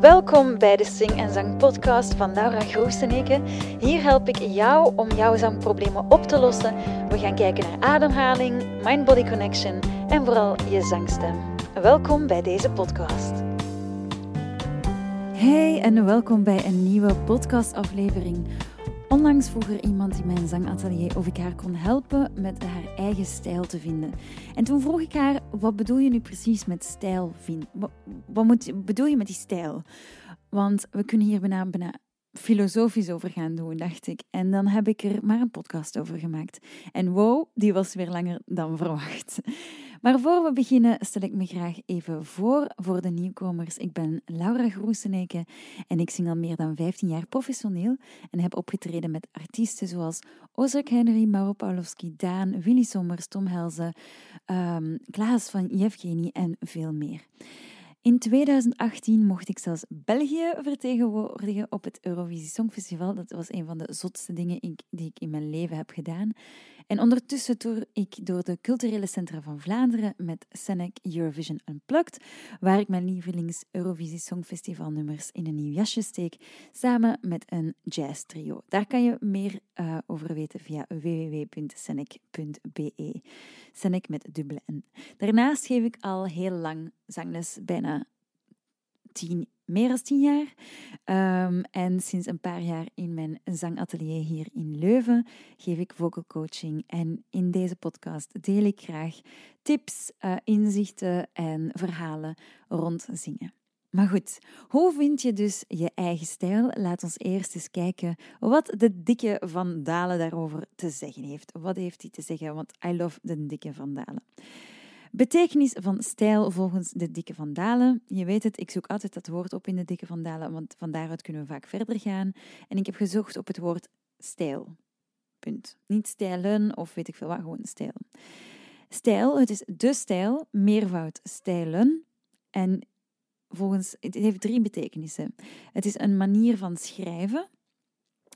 Welkom bij de Sing en Zang podcast van Laura Groeseneke. Hier help ik jou om jouw zangproblemen op te lossen. We gaan kijken naar ademhaling, mind-body connection en vooral je zangstem. Welkom bij deze podcast. Hey en welkom bij een nieuwe podcastaflevering. Onlangs vroeg er iemand in mijn zangatelier of ik haar kon helpen met haar eigen stijl te vinden. En toen vroeg ik haar, wat bedoel je nu precies met stijl vinden? Wat, bedoel je met die stijl? Want we kunnen hier bijna, bijna filosofisch over gaan doen, dacht ik. En dan heb ik er maar een podcast over gemaakt. En wow, die was weer langer dan verwacht. Maar voor we beginnen stel ik me graag even voor voor de nieuwkomers. Ik ben Laura Groeseneke en ik zing al meer dan 15 jaar professioneel en heb opgetreden met artiesten zoals Ozark Henry, Mauro Pawlowski, Daan, Willy Sommers, Tom Helze, um, Klaas van Yevgeny en veel meer. In 2018 mocht ik zelfs België vertegenwoordigen op het Eurovisie Songfestival. Dat was een van de zotste dingen die ik in mijn leven heb gedaan. En ondertussen toer ik door de culturele centra van Vlaanderen met Senec Eurovision Unplugged, waar ik mijn lievelings Eurovisie Songfestival nummers in een nieuw jasje steek, samen met een jazz trio. Daar kan je meer uh, over weten via www.senec.be. Senec met dubbele N. Daarnaast geef ik al heel lang zangles, bijna tien meer dan tien jaar. Um, en sinds een paar jaar in mijn zangatelier hier in Leuven geef ik vocal coaching. En in deze podcast deel ik graag tips, uh, inzichten en verhalen rond zingen. Maar goed, hoe vind je dus je eigen stijl? Laat ons eerst eens kijken wat de dikke Van Dalen daarover te zeggen heeft. Wat heeft hij te zeggen? Want I love de dikke Van Dalen. Betekenis van stijl volgens de dikke Van Dalen. Je weet het, ik zoek altijd dat woord op in de dikke Van Dalen, want van daaruit kunnen we vaak verder gaan. En ik heb gezocht op het woord stijl. Punt. Niet stijlen of weet ik veel wat, gewoon stijl. Stijl, het is de stijl, meervoud stijlen. En volgens, het heeft drie betekenissen. Het is een manier van schrijven.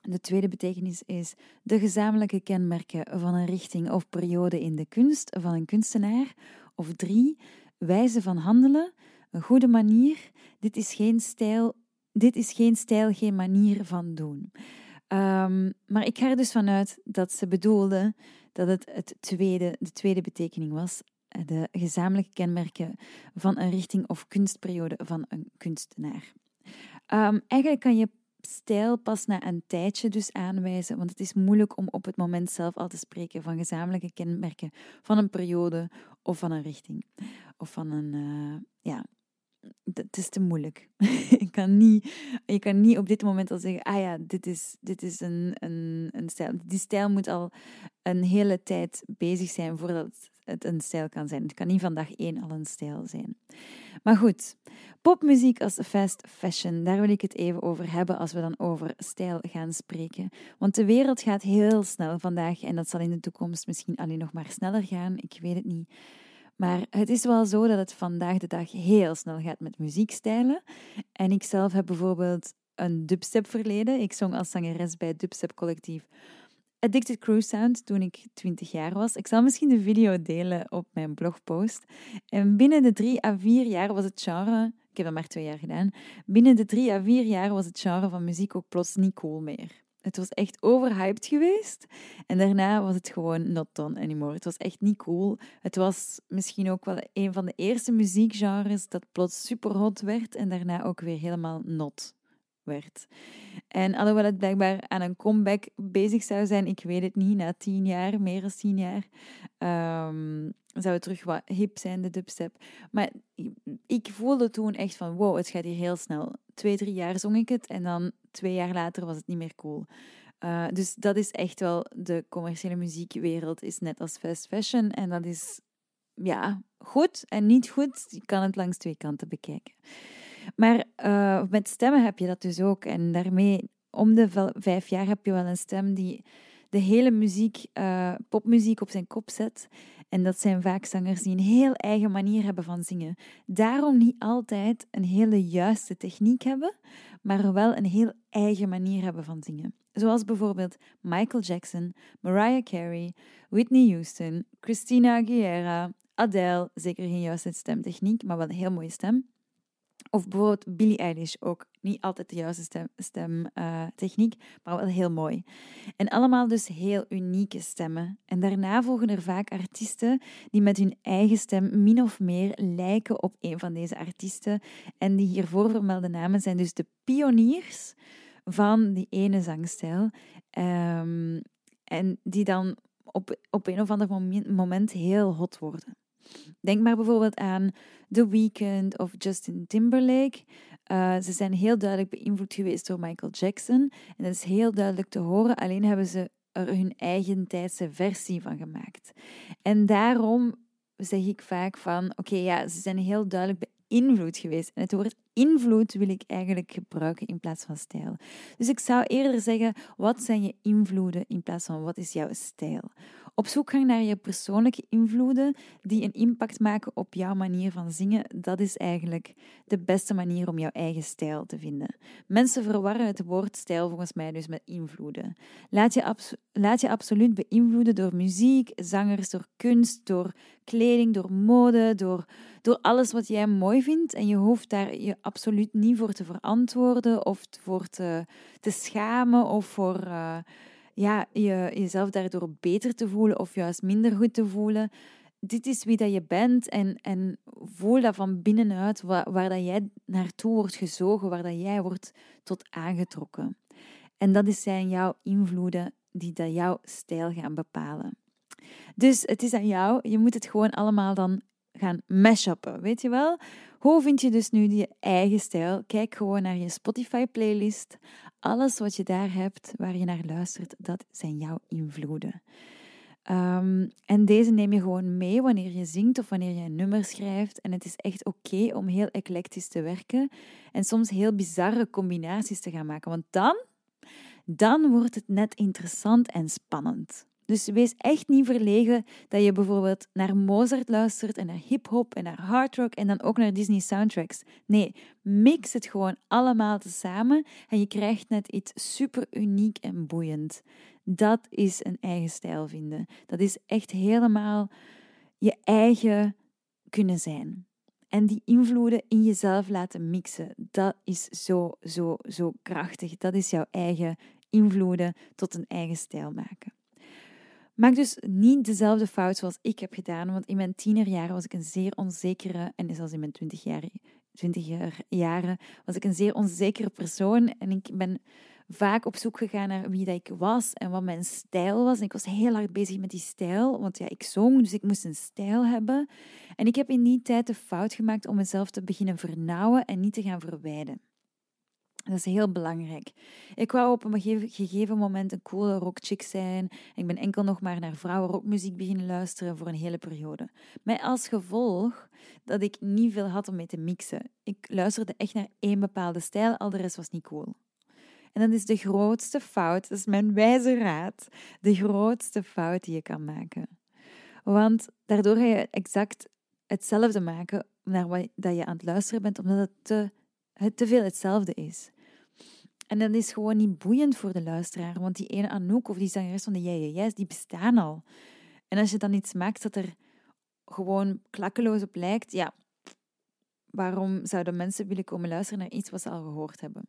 De tweede betekenis is de gezamenlijke kenmerken van een richting of periode in de kunst van een kunstenaar. Of drie, wijze van handelen, een goede manier. Dit is geen stijl, dit is geen, stijl, geen manier van doen. Um, maar ik ga er dus vanuit dat ze bedoelde dat het, het tweede, de tweede betekening was. De gezamenlijke kenmerken van een richting of kunstperiode van een kunstenaar. Um, eigenlijk kan je stijl pas na een tijdje dus aanwijzen, want het is moeilijk om op het moment zelf al te spreken van gezamenlijke kenmerken van een periode of van een richting. Of van een, uh, ja, het is te moeilijk. je, kan niet, je kan niet op dit moment al zeggen, ah ja, dit is, dit is een, een, een stijl. Die stijl moet al een hele tijd bezig zijn voordat het een stijl kan zijn. Het kan niet vandaag één al een stijl zijn. Maar goed, popmuziek als fast fashion, daar wil ik het even over hebben als we dan over stijl gaan spreken. Want de wereld gaat heel snel vandaag en dat zal in de toekomst misschien alleen nog maar sneller gaan. Ik weet het niet. Maar het is wel zo dat het vandaag de dag heel snel gaat met muziekstijlen. En ik zelf heb bijvoorbeeld een dubstep verleden. Ik zong als zangeres bij het dubstep collectief Addicted Cruise Sound toen ik 20 jaar was. Ik zal misschien de video delen op mijn blogpost. En binnen de drie à vier jaar was het genre, ik heb dat maar twee jaar gedaan, binnen de drie à vier jaar was het genre van muziek ook plots niet cool meer. Het was echt overhyped geweest. En daarna was het gewoon not done anymore. Het was echt niet cool. Het was misschien ook wel een van de eerste muziekgenres dat plots super hot werd en daarna ook weer helemaal not werd. En alhoewel het blijkbaar aan een comeback bezig zou zijn, ik weet het niet, na tien jaar, meer dan tien jaar, um, zou het terug wat hip zijn, de dubstep. Maar ik voelde toen echt van, wow, het gaat hier heel snel. Twee, drie jaar zong ik het en dan twee jaar later was het niet meer cool. Uh, dus dat is echt wel, de commerciële muziekwereld is net als fast fashion en dat is, ja, goed en niet goed. Je kan het langs twee kanten bekijken. Maar uh, met stemmen heb je dat dus ook. En daarmee, om de vijf jaar heb je wel een stem die de hele muziek, uh, popmuziek op zijn kop zet. En dat zijn vaak zangers die een heel eigen manier hebben van zingen. Daarom niet altijd een hele juiste techniek hebben, maar wel een heel eigen manier hebben van zingen. Zoals bijvoorbeeld Michael Jackson, Mariah Carey, Whitney Houston, Christina Aguilera, Adele, zeker geen juiste stemtechniek, maar wel een heel mooie stem. Of bijvoorbeeld Billie Eilish ook. Niet altijd de juiste stemtechniek, stem, uh, maar wel heel mooi. En allemaal dus heel unieke stemmen. En daarna volgen er vaak artiesten die met hun eigen stem min of meer lijken op een van deze artiesten. En die hiervoor vermelde namen zijn dus de pioniers van die ene zangstijl. Um, en die dan op, op een of ander moment heel hot worden. Denk maar bijvoorbeeld aan The Weeknd of Justin Timberlake. Uh, ze zijn heel duidelijk beïnvloed geweest door Michael Jackson. En dat is heel duidelijk te horen, alleen hebben ze er hun eigen tijdse versie van gemaakt. En daarom zeg ik vaak van, oké, ja, ze zijn heel duidelijk beïnvloed geweest. En het woord invloed wil ik eigenlijk gebruiken in plaats van stijl. Dus ik zou eerder zeggen, wat zijn je invloeden in plaats van wat is jouw stijl? Op zoek gaan naar je persoonlijke invloeden die een impact maken op jouw manier van zingen, dat is eigenlijk de beste manier om jouw eigen stijl te vinden. Mensen verwarren het woord stijl volgens mij dus met invloeden. Laat je, laat je absoluut beïnvloeden door muziek, zangers, door kunst, door kleding, door mode, door, door alles wat jij mooi vindt. En je hoeft daar je absoluut niet voor te verantwoorden of voor te, te schamen of voor. Uh, ja, je, jezelf daardoor beter te voelen of juist minder goed te voelen. Dit is wie dat je bent en, en voel dat van binnenuit waar, waar dat jij naartoe wordt gezogen, waar dat jij wordt tot aangetrokken. En dat zijn jouw invloeden die dat jouw stijl gaan bepalen. Dus het is aan jou, je moet het gewoon allemaal dan gaan mashuppen, weet je wel? Hoe vind je dus nu die eigen stijl? Kijk gewoon naar je Spotify-playlist. Alles wat je daar hebt, waar je naar luistert, dat zijn jouw invloeden. Um, en deze neem je gewoon mee wanneer je zingt of wanneer je een nummer schrijft. En het is echt oké om heel eclectisch te werken en soms heel bizarre combinaties te gaan maken. Want dan, dan wordt het net interessant en spannend. Dus wees echt niet verlegen dat je bijvoorbeeld naar Mozart luistert en naar hip-hop en naar hard rock en dan ook naar Disney soundtracks. Nee, mix het gewoon allemaal tezamen en je krijgt net iets super uniek en boeiend. Dat is een eigen stijl vinden. Dat is echt helemaal je eigen kunnen zijn. En die invloeden in jezelf laten mixen, dat is zo, zo, zo krachtig. Dat is jouw eigen invloeden tot een eigen stijl maken. Maak dus niet dezelfde fout zoals ik heb gedaan, want in mijn tienerjaren was ik een zeer onzekere, en zelfs in mijn twintig jaar, twintiger jaren, was ik een zeer onzekere persoon. En ik ben vaak op zoek gegaan naar wie dat ik was en wat mijn stijl was. En ik was heel hard bezig met die stijl, want ja, ik zong, dus ik moest een stijl hebben. En ik heb in die tijd de fout gemaakt om mezelf te beginnen vernauwen en niet te gaan verwijden. Dat is heel belangrijk. Ik wou op een gegeven moment een coole rockchick zijn. Ik ben enkel nog maar naar vrouwenrockmuziek beginnen luisteren voor een hele periode. Met als gevolg dat ik niet veel had om mee te mixen. Ik luisterde echt naar één bepaalde stijl, al de rest was niet cool. En dat is de grootste fout, dat is mijn wijze raad, de grootste fout die je kan maken. Want daardoor ga je exact hetzelfde maken naar wat je aan het luisteren bent, omdat het te het te veel hetzelfde is. En dat is gewoon niet boeiend voor de luisteraar, want die ene Anouk of die zangeres van de Jij die bestaan al. En als je dan iets maakt dat er gewoon klakkeloos op lijkt, ja, waarom zouden mensen willen komen luisteren naar iets wat ze al gehoord hebben?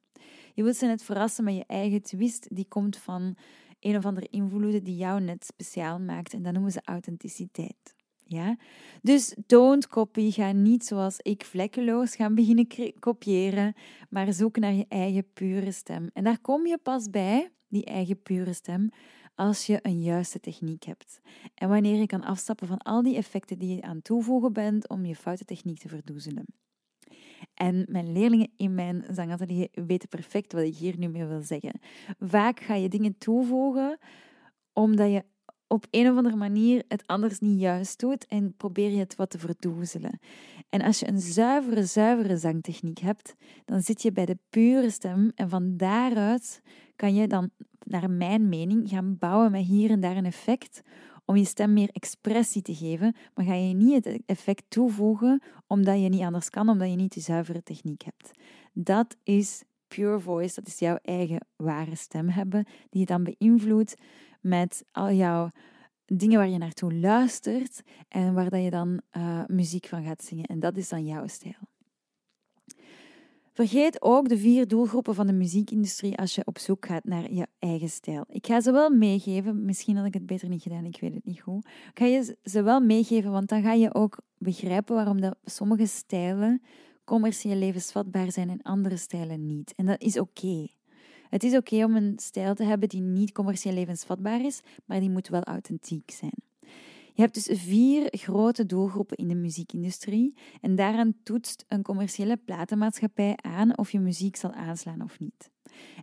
Je wilt ze net verrassen met je eigen twist, die komt van een of andere invloeden die jou net speciaal maakt. En dat noemen ze authenticiteit. Ja? Dus don't copy. Ga niet zoals ik vlekkeloos gaan beginnen kopiëren, maar zoek naar je eigen pure stem. En daar kom je pas bij, die eigen pure stem, als je een juiste techniek hebt. En wanneer je kan afstappen van al die effecten die je aan toevoegen bent om je foute techniek te verdoezelen. En mijn leerlingen in mijn zangatelier weten perfect wat ik hier nu mee wil zeggen. Vaak ga je dingen toevoegen omdat je op een of andere manier het anders niet juist doet en probeer je het wat te verdoezelen. En als je een zuivere, zuivere zangtechniek hebt, dan zit je bij de pure stem en van daaruit kan je dan, naar mijn mening, gaan bouwen met hier en daar een effect om je stem meer expressie te geven, maar ga je niet het effect toevoegen omdat je niet anders kan, omdat je niet de zuivere techniek hebt. Dat is pure voice, dat is jouw eigen ware stem hebben, die je dan beïnvloedt met al jouw dingen waar je naartoe luistert en waar dat je dan uh, muziek van gaat zingen. En dat is dan jouw stijl. Vergeet ook de vier doelgroepen van de muziekindustrie als je op zoek gaat naar je eigen stijl. Ik ga ze wel meegeven, misschien had ik het beter niet gedaan, ik weet het niet goed. Ik ga je ze wel meegeven, want dan ga je ook begrijpen waarom dat sommige stijlen commercieel levensvatbaar zijn en andere stijlen niet. En dat is oké. Het is oké om een stijl te hebben die niet commercieel levensvatbaar is, maar die moet wel authentiek zijn. Je hebt dus vier grote doelgroepen in de muziekindustrie en daaraan toetst een commerciële platenmaatschappij aan of je muziek zal aanslaan of niet.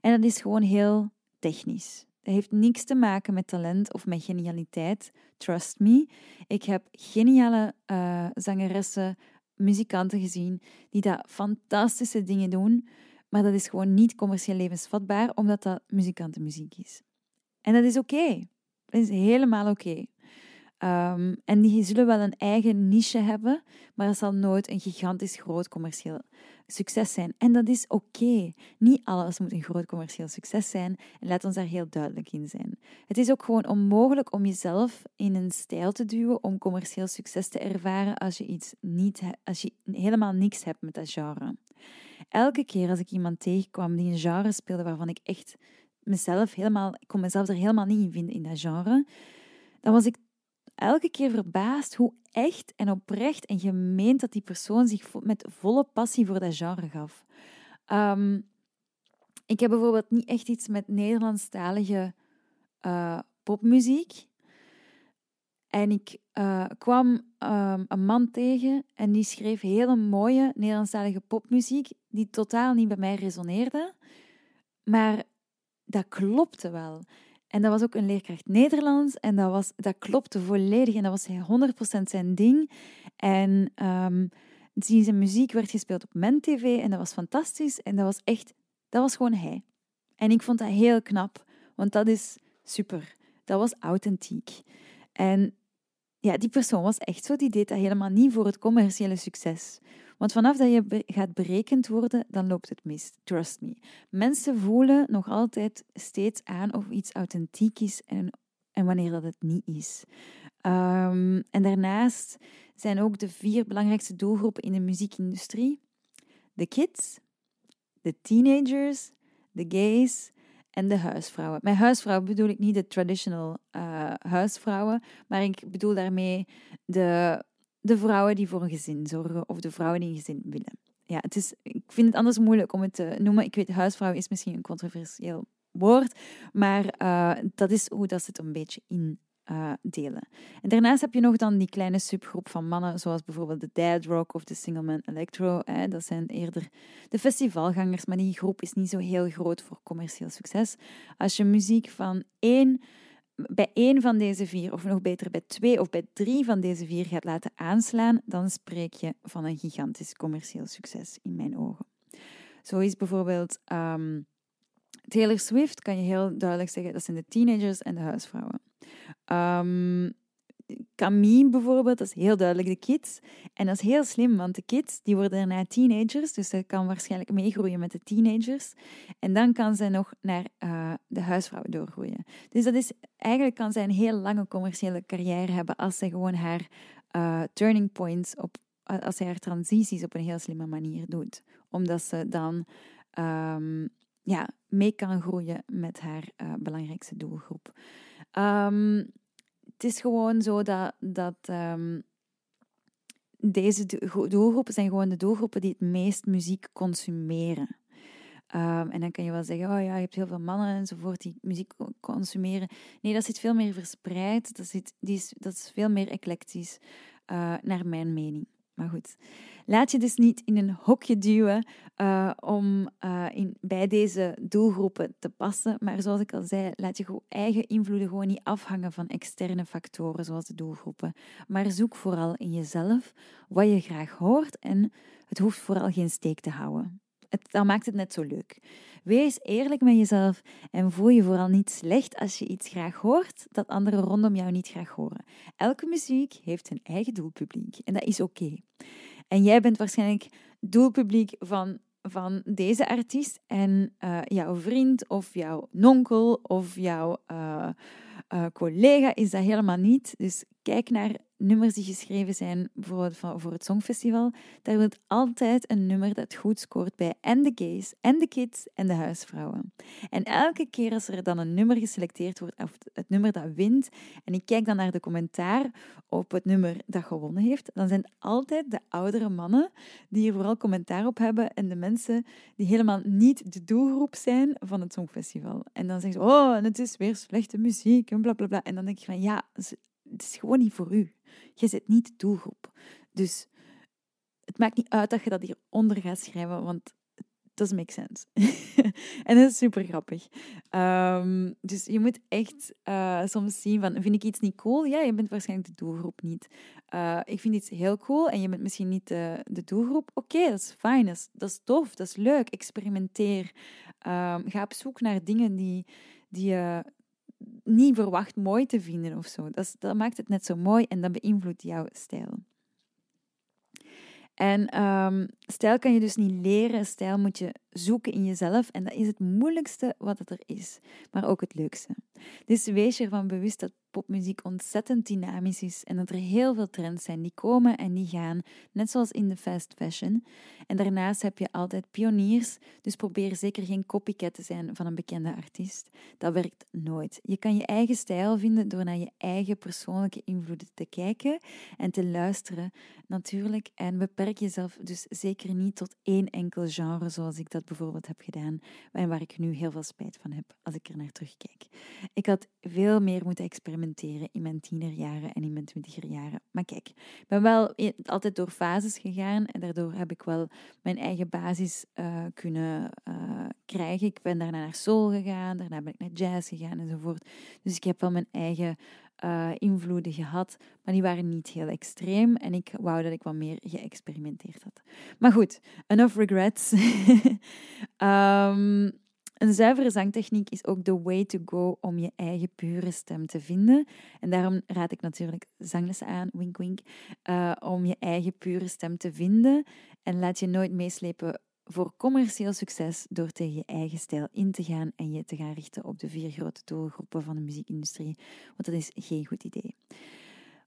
En dat is gewoon heel technisch. Dat heeft niks te maken met talent of met genialiteit. Trust me. Ik heb geniale uh, zangeressen, muzikanten gezien die dat fantastische dingen doen, maar dat is gewoon niet commercieel levensvatbaar omdat dat muzikantenmuziek is. En dat is oké. Dat is helemaal oké. Um, en die zullen wel een eigen niche hebben, maar het zal nooit een gigantisch groot commercieel succes zijn. En dat is oké. Niet alles moet een groot commercieel succes zijn. En laat ons daar heel duidelijk in zijn. Het is ook gewoon onmogelijk om jezelf in een stijl te duwen om commercieel succes te ervaren als je, iets niet als je helemaal niks hebt met dat genre. Elke keer als ik iemand tegenkwam die een genre speelde waarvan ik echt mezelf helemaal, ik kon mezelf er helemaal niet in vinden in dat genre, dan was ik elke keer verbaasd hoe echt en oprecht en gemeend dat die persoon zich met volle passie voor dat genre gaf. Um, ik heb bijvoorbeeld niet echt iets met Nederlandstalige uh, popmuziek. En ik uh, kwam um, een man tegen en die schreef hele mooie Nederlandstalige popmuziek die totaal niet bij mij resoneerde. Maar dat klopte wel. En dat was ook een leerkracht Nederlands en dat, was, dat klopte volledig en dat was 100% zijn ding. En um, zijn muziek werd gespeeld op MenTV en dat was fantastisch en dat was echt, dat was gewoon hij. En ik vond dat heel knap, want dat is super. Dat was authentiek. En ja, die persoon was echt zo, die deed dat helemaal niet voor het commerciële succes. Want vanaf dat je gaat berekend worden, dan loopt het mis. Trust me. Mensen voelen nog altijd steeds aan of iets authentiek is en, en wanneer dat het niet is. Um, en daarnaast zijn ook de vier belangrijkste doelgroepen in de muziekindustrie: de kids, de teenagers, de gays en de huisvrouwen. Met huisvrouwen bedoel ik niet de traditional uh, huisvrouwen, maar ik bedoel daarmee de de vrouwen die voor een gezin zorgen of de vrouwen die een gezin willen. Ja, het is, ik vind het anders moeilijk om het te noemen. Ik weet, huisvrouw is misschien een controversieel woord, maar uh, dat is hoe dat ze het een beetje in uh, delen. En daarnaast heb je nog dan die kleine subgroep van mannen, zoals bijvoorbeeld de Dad Rock of de Single Man Electro. Dat zijn eerder de festivalgangers, maar die groep is niet zo heel groot voor commercieel succes. Als je muziek van één bij één van deze vier, of nog beter bij twee of bij drie van deze vier gaat laten aanslaan, dan spreek je van een gigantisch commercieel succes in mijn ogen. Zo is bijvoorbeeld um, Taylor Swift, kan je heel duidelijk zeggen, dat zijn de teenagers en de huisvrouwen. Um, Camille bijvoorbeeld, dat is heel duidelijk de kids. En dat is heel slim, want de kids die worden daarna teenagers, dus ze kan waarschijnlijk meegroeien met de teenagers. En dan kan ze nog naar uh, de huisvrouwen doorgroeien. Dus dat is, eigenlijk kan zij een heel lange commerciële carrière hebben als ze gewoon haar uh, turning points op, als zij haar transities op een heel slimme manier doet. Omdat ze dan um, ja, mee kan groeien met haar belangrijkste doelgroep. Um, het is gewoon zo dat, dat um, deze doelgroepen zijn gewoon de doelgroepen die het meest muziek consumeren. Um, en dan kan je wel zeggen, oh ja, je hebt heel veel mannen enzovoort die muziek consumeren. Nee, dat zit veel meer verspreid. Dat, zit, die is, dat is veel meer eclectisch, uh, naar mijn mening. Maar goed, laat je dus niet in een hokje duwen uh, om uh, in, bij deze doelgroepen te passen. Maar zoals ik al zei, laat je eigen invloeden gewoon niet afhangen van externe factoren zoals de doelgroepen. Maar zoek vooral in jezelf wat je graag hoort en het hoeft vooral geen steek te houden. Het, dan maakt het net zo leuk. Wees eerlijk met jezelf en voel je vooral niet slecht als je iets graag hoort dat anderen rondom jou niet graag horen. Elke muziek heeft een eigen doelpubliek en dat is oké. En jij bent waarschijnlijk doelpubliek van, van deze artiest en uh, jouw vriend of jouw nonkel of jouw uh, uh, collega is dat helemaal niet. Dus kijk naar nummers die geschreven zijn, bijvoorbeeld voor het Songfestival, daar wordt altijd een nummer dat goed scoort bij en de gays, en de kids, en de huisvrouwen. En elke keer als er dan een nummer geselecteerd wordt, of het nummer dat wint, en ik kijk dan naar de commentaar op het nummer dat gewonnen heeft, dan zijn het altijd de oudere mannen die hier vooral commentaar op hebben en de mensen die helemaal niet de doelgroep zijn van het Songfestival. En dan zeggen ze, oh, en het is weer slechte muziek, en bla bla bla. En dan denk ik van, ja, het is gewoon niet voor u. Je zit niet de doelgroep. Dus het maakt niet uit dat je dat hieronder gaat schrijven, want doesn't make sense. en dat is super grappig. Um, dus je moet echt uh, soms zien van, vind ik iets niet cool? Ja, je bent waarschijnlijk de doelgroep niet. Uh, ik vind iets heel cool en je bent misschien niet de, de doelgroep. Oké, dat is fijn, dat is, dat is tof, dat is leuk. Experimenteer. Um, ga op zoek naar dingen die, die je niet verwacht mooi te vinden of zo. Dat, dat maakt het net zo mooi en dat beïnvloedt jouw stijl. En um, stijl kan je dus niet leren, stijl moet je zoeken in jezelf. En dat is het moeilijkste wat het er is, maar ook het leukste. Dus wees je ervan bewust dat popmuziek ontzettend dynamisch is en dat er heel veel trends zijn die komen en die gaan, net zoals in de fast fashion. En daarnaast heb je altijd pioniers, dus probeer zeker geen copycat te zijn van een bekende artiest. Dat werkt nooit. Je kan je eigen stijl vinden door naar je eigen persoonlijke invloeden te kijken en te luisteren, natuurlijk. En beperk jezelf dus zeker niet tot één enkel genre, zoals ik dat bijvoorbeeld heb gedaan en waar ik nu heel veel spijt van heb als ik er naar terugkijk. Ik had veel meer moeten experimenteren in mijn tienerjaren en in mijn twintigerjaren. Maar kijk, ik ben wel altijd door fases gegaan en daardoor heb ik wel mijn eigen basis uh, kunnen uh, krijgen. Ik ben daarna naar soul gegaan, daarna ben ik naar jazz gegaan enzovoort. Dus ik heb wel mijn eigen uh, invloeden gehad, maar die waren niet heel extreem en ik wou dat ik wat meer geëxperimenteerd had. Maar goed, enough regrets. um, een zuivere zangtechniek is ook de way to go om je eigen pure stem te vinden. En daarom raad ik natuurlijk zanglessen aan, wink wink, uh, om je eigen pure stem te vinden. En laat je nooit meeslepen voor commercieel succes door tegen je eigen stijl in te gaan en je te gaan richten op de vier grote doelgroepen van de muziekindustrie. Want dat is geen goed idee.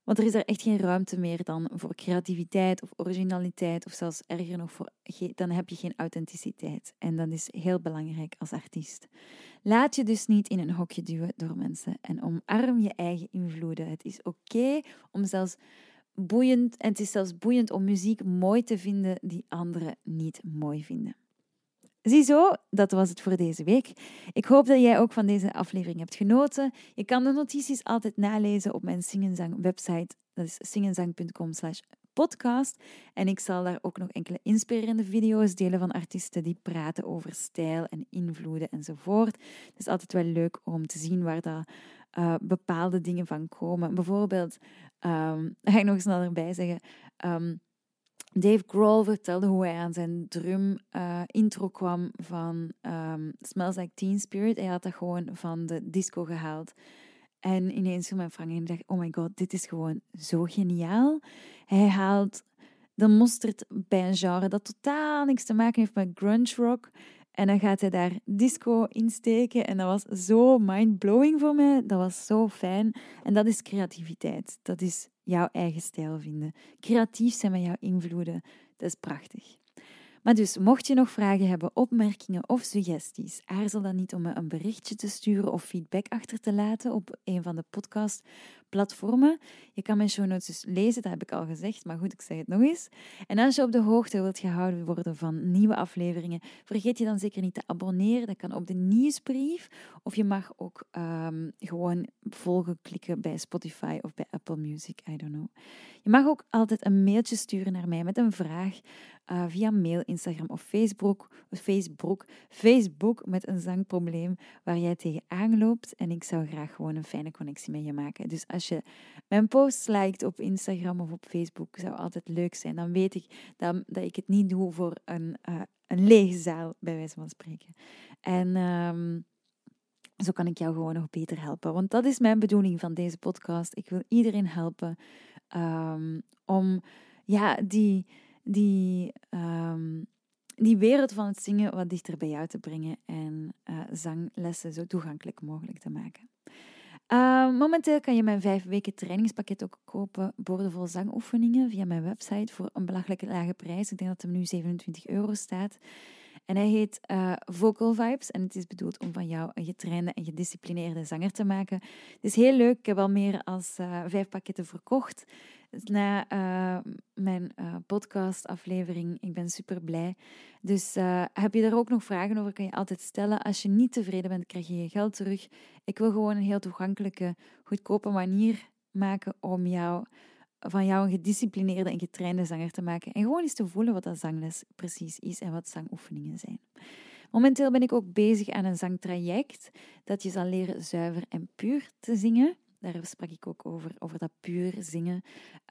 Want er is er echt geen ruimte meer dan voor creativiteit of originaliteit, of zelfs erger nog, voor, dan heb je geen authenticiteit. En dat is heel belangrijk als artiest. Laat je dus niet in een hokje duwen door mensen en omarm je eigen invloeden. Het is oké om zelfs boeiend, en het is zelfs boeiend om muziek mooi te vinden die anderen niet mooi vinden. Ziezo, dat was het voor deze week. Ik hoop dat jij ook van deze aflevering hebt genoten. Je kan de notities altijd nalezen op mijn Singenzang website. Dat is singenzang.com podcast. En ik zal daar ook nog enkele inspirerende video's delen van artiesten die praten over stijl en invloeden enzovoort. Het is altijd wel leuk om te zien waar dat, uh, bepaalde dingen van komen. Bijvoorbeeld, um, ga ik nog snel erbij zeggen... Um, Dave Grohl vertelde hoe hij aan zijn drum uh, intro kwam van um, Smells Like Teen Spirit. Hij had dat gewoon van de disco gehaald. En ineens viel mijn Frank en dacht, oh my god, dit is gewoon zo geniaal. Hij haalt de mosterd bij een genre dat totaal niks te maken heeft met grunge rock. En dan gaat hij daar disco insteken. En dat was zo mind-blowing voor mij. Dat was zo fijn. En dat is creativiteit. Dat is jouw eigen stijl vinden. Creatief zijn met jouw invloeden. Dat is prachtig. Maar dus, mocht je nog vragen hebben, opmerkingen of suggesties, aarzel dan niet om me een berichtje te sturen of feedback achter te laten op een van de podcast platformen. Je kan mijn show notes dus lezen, dat heb ik al gezegd, maar goed, ik zeg het nog eens. En als je op de hoogte wilt gehouden worden van nieuwe afleveringen, vergeet je dan zeker niet te abonneren. Dat kan op de nieuwsbrief, of je mag ook um, gewoon volgen klikken bij Spotify of bij Apple Music, I don't know. Je mag ook altijd een mailtje sturen naar mij met een vraag uh, via mail, Instagram of Facebook, Facebook, Facebook met een zangprobleem waar jij tegenaan loopt. En ik zou graag gewoon een fijne connectie met je maken. Dus als je mijn posts liked op Instagram of op Facebook, zou altijd leuk zijn. Dan weet ik dat, dat ik het niet doe voor een, uh, een lege zaal, bij wijze van spreken. En um, zo kan ik jou gewoon nog beter helpen. Want dat is mijn bedoeling van deze podcast. Ik wil iedereen helpen um, om ja, die, die, um, die wereld van het zingen wat dichter bij jou te brengen en uh, zanglessen zo toegankelijk mogelijk te maken. Uh, momenteel kan je mijn vijf weken trainingspakket ook kopen, boordevol zangoefeningen, via mijn website voor een belachelijke lage prijs. Ik denk dat hem nu 27 euro staat. En hij heet uh, Vocal Vibes en het is bedoeld om van jou een getrainde en gedisciplineerde zanger te maken. Het is heel leuk. Ik heb al meer dan uh, vijf pakketten verkocht na uh, mijn podcastaflevering. Ik ben super blij. Dus heb je daar ook nog vragen over, kan je altijd stellen. Als je niet tevreden bent, krijg je je geld terug. Ik wil gewoon een heel toegankelijke, goedkope manier maken om jou van jou een gedisciplineerde en getrainde zanger te maken. En gewoon eens te voelen wat dat zangles precies is en wat zangoefeningen zijn. Momenteel ben ik ook bezig aan een zangtraject dat je zal leren zuiver en puur te zingen. Daar sprak ik ook over, over dat puur zingen.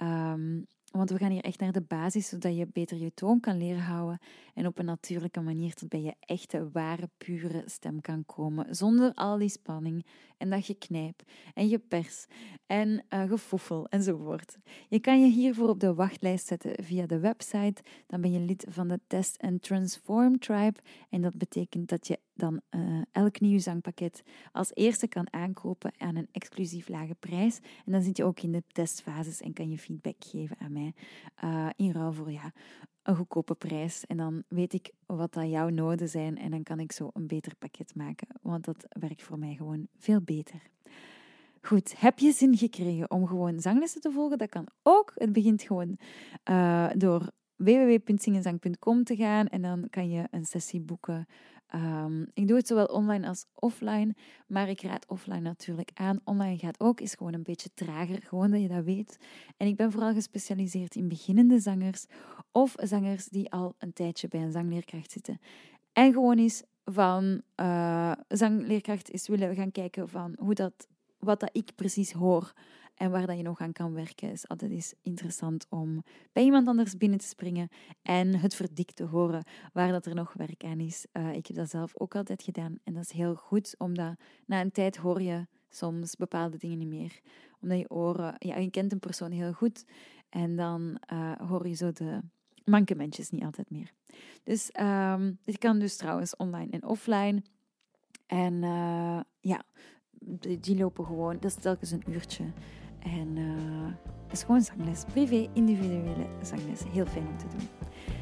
Um, want we gaan hier echt naar de basis, zodat je beter je toon kan leren houden en op een natuurlijke manier tot bij je echte, ware, pure stem kan komen. Zonder al die spanning en dat je knijp en je pers en uh, gefoefel enzovoort. Je kan je hiervoor op de wachtlijst zetten via de website. Dan ben je lid van de Test and Transform Tribe en dat betekent dat je dan uh, elk nieuw zangpakket als eerste kan aankopen aan een exclusief lage prijs. En dan zit je ook in de testfases en kan je feedback geven aan mij uh, in ruil voor ja, een goedkope prijs. En dan weet ik wat dat jouw noden zijn en dan kan ik zo een beter pakket maken. Want dat werkt voor mij gewoon veel beter. Goed, heb je zin gekregen om gewoon zanglessen te volgen? Dat kan ook. Het begint gewoon uh, door www.zingenzang.com te gaan en dan kan je een sessie boeken Um, ik doe het zowel online als offline, maar ik raad offline natuurlijk aan. Online gaat ook, is gewoon een beetje trager, gewoon dat je dat weet. En ik ben vooral gespecialiseerd in beginnende zangers of zangers die al een tijdje bij een zangleerkracht zitten. En gewoon eens van uh, zangleerkracht is willen gaan kijken van hoe dat, wat dat ik precies hoor en waar dat je nog aan kan werken, is altijd eens interessant om bij iemand anders binnen te springen en het verdikt te horen waar dat er nog werk aan is. Uh, ik heb dat zelf ook altijd gedaan en dat is heel goed, omdat na een tijd hoor je soms bepaalde dingen niet meer. Omdat je oren, je kent een persoon heel goed en dan uh, hoor je zo de mankementjes niet altijd meer. Dus um, dit kan dus trouwens online en offline. En uh, ja, die lopen gewoon, dat is telkens een uurtje. En het is gewoon zangles. Privé, individuele zangles. Heel fijn om te doen.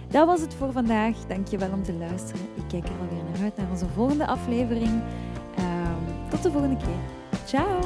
Dat was het voor vandaag. Dankjewel om te luisteren. Ik kijk er alweer naar uit naar onze volgende aflevering. Um, tot de volgende keer. Ciao!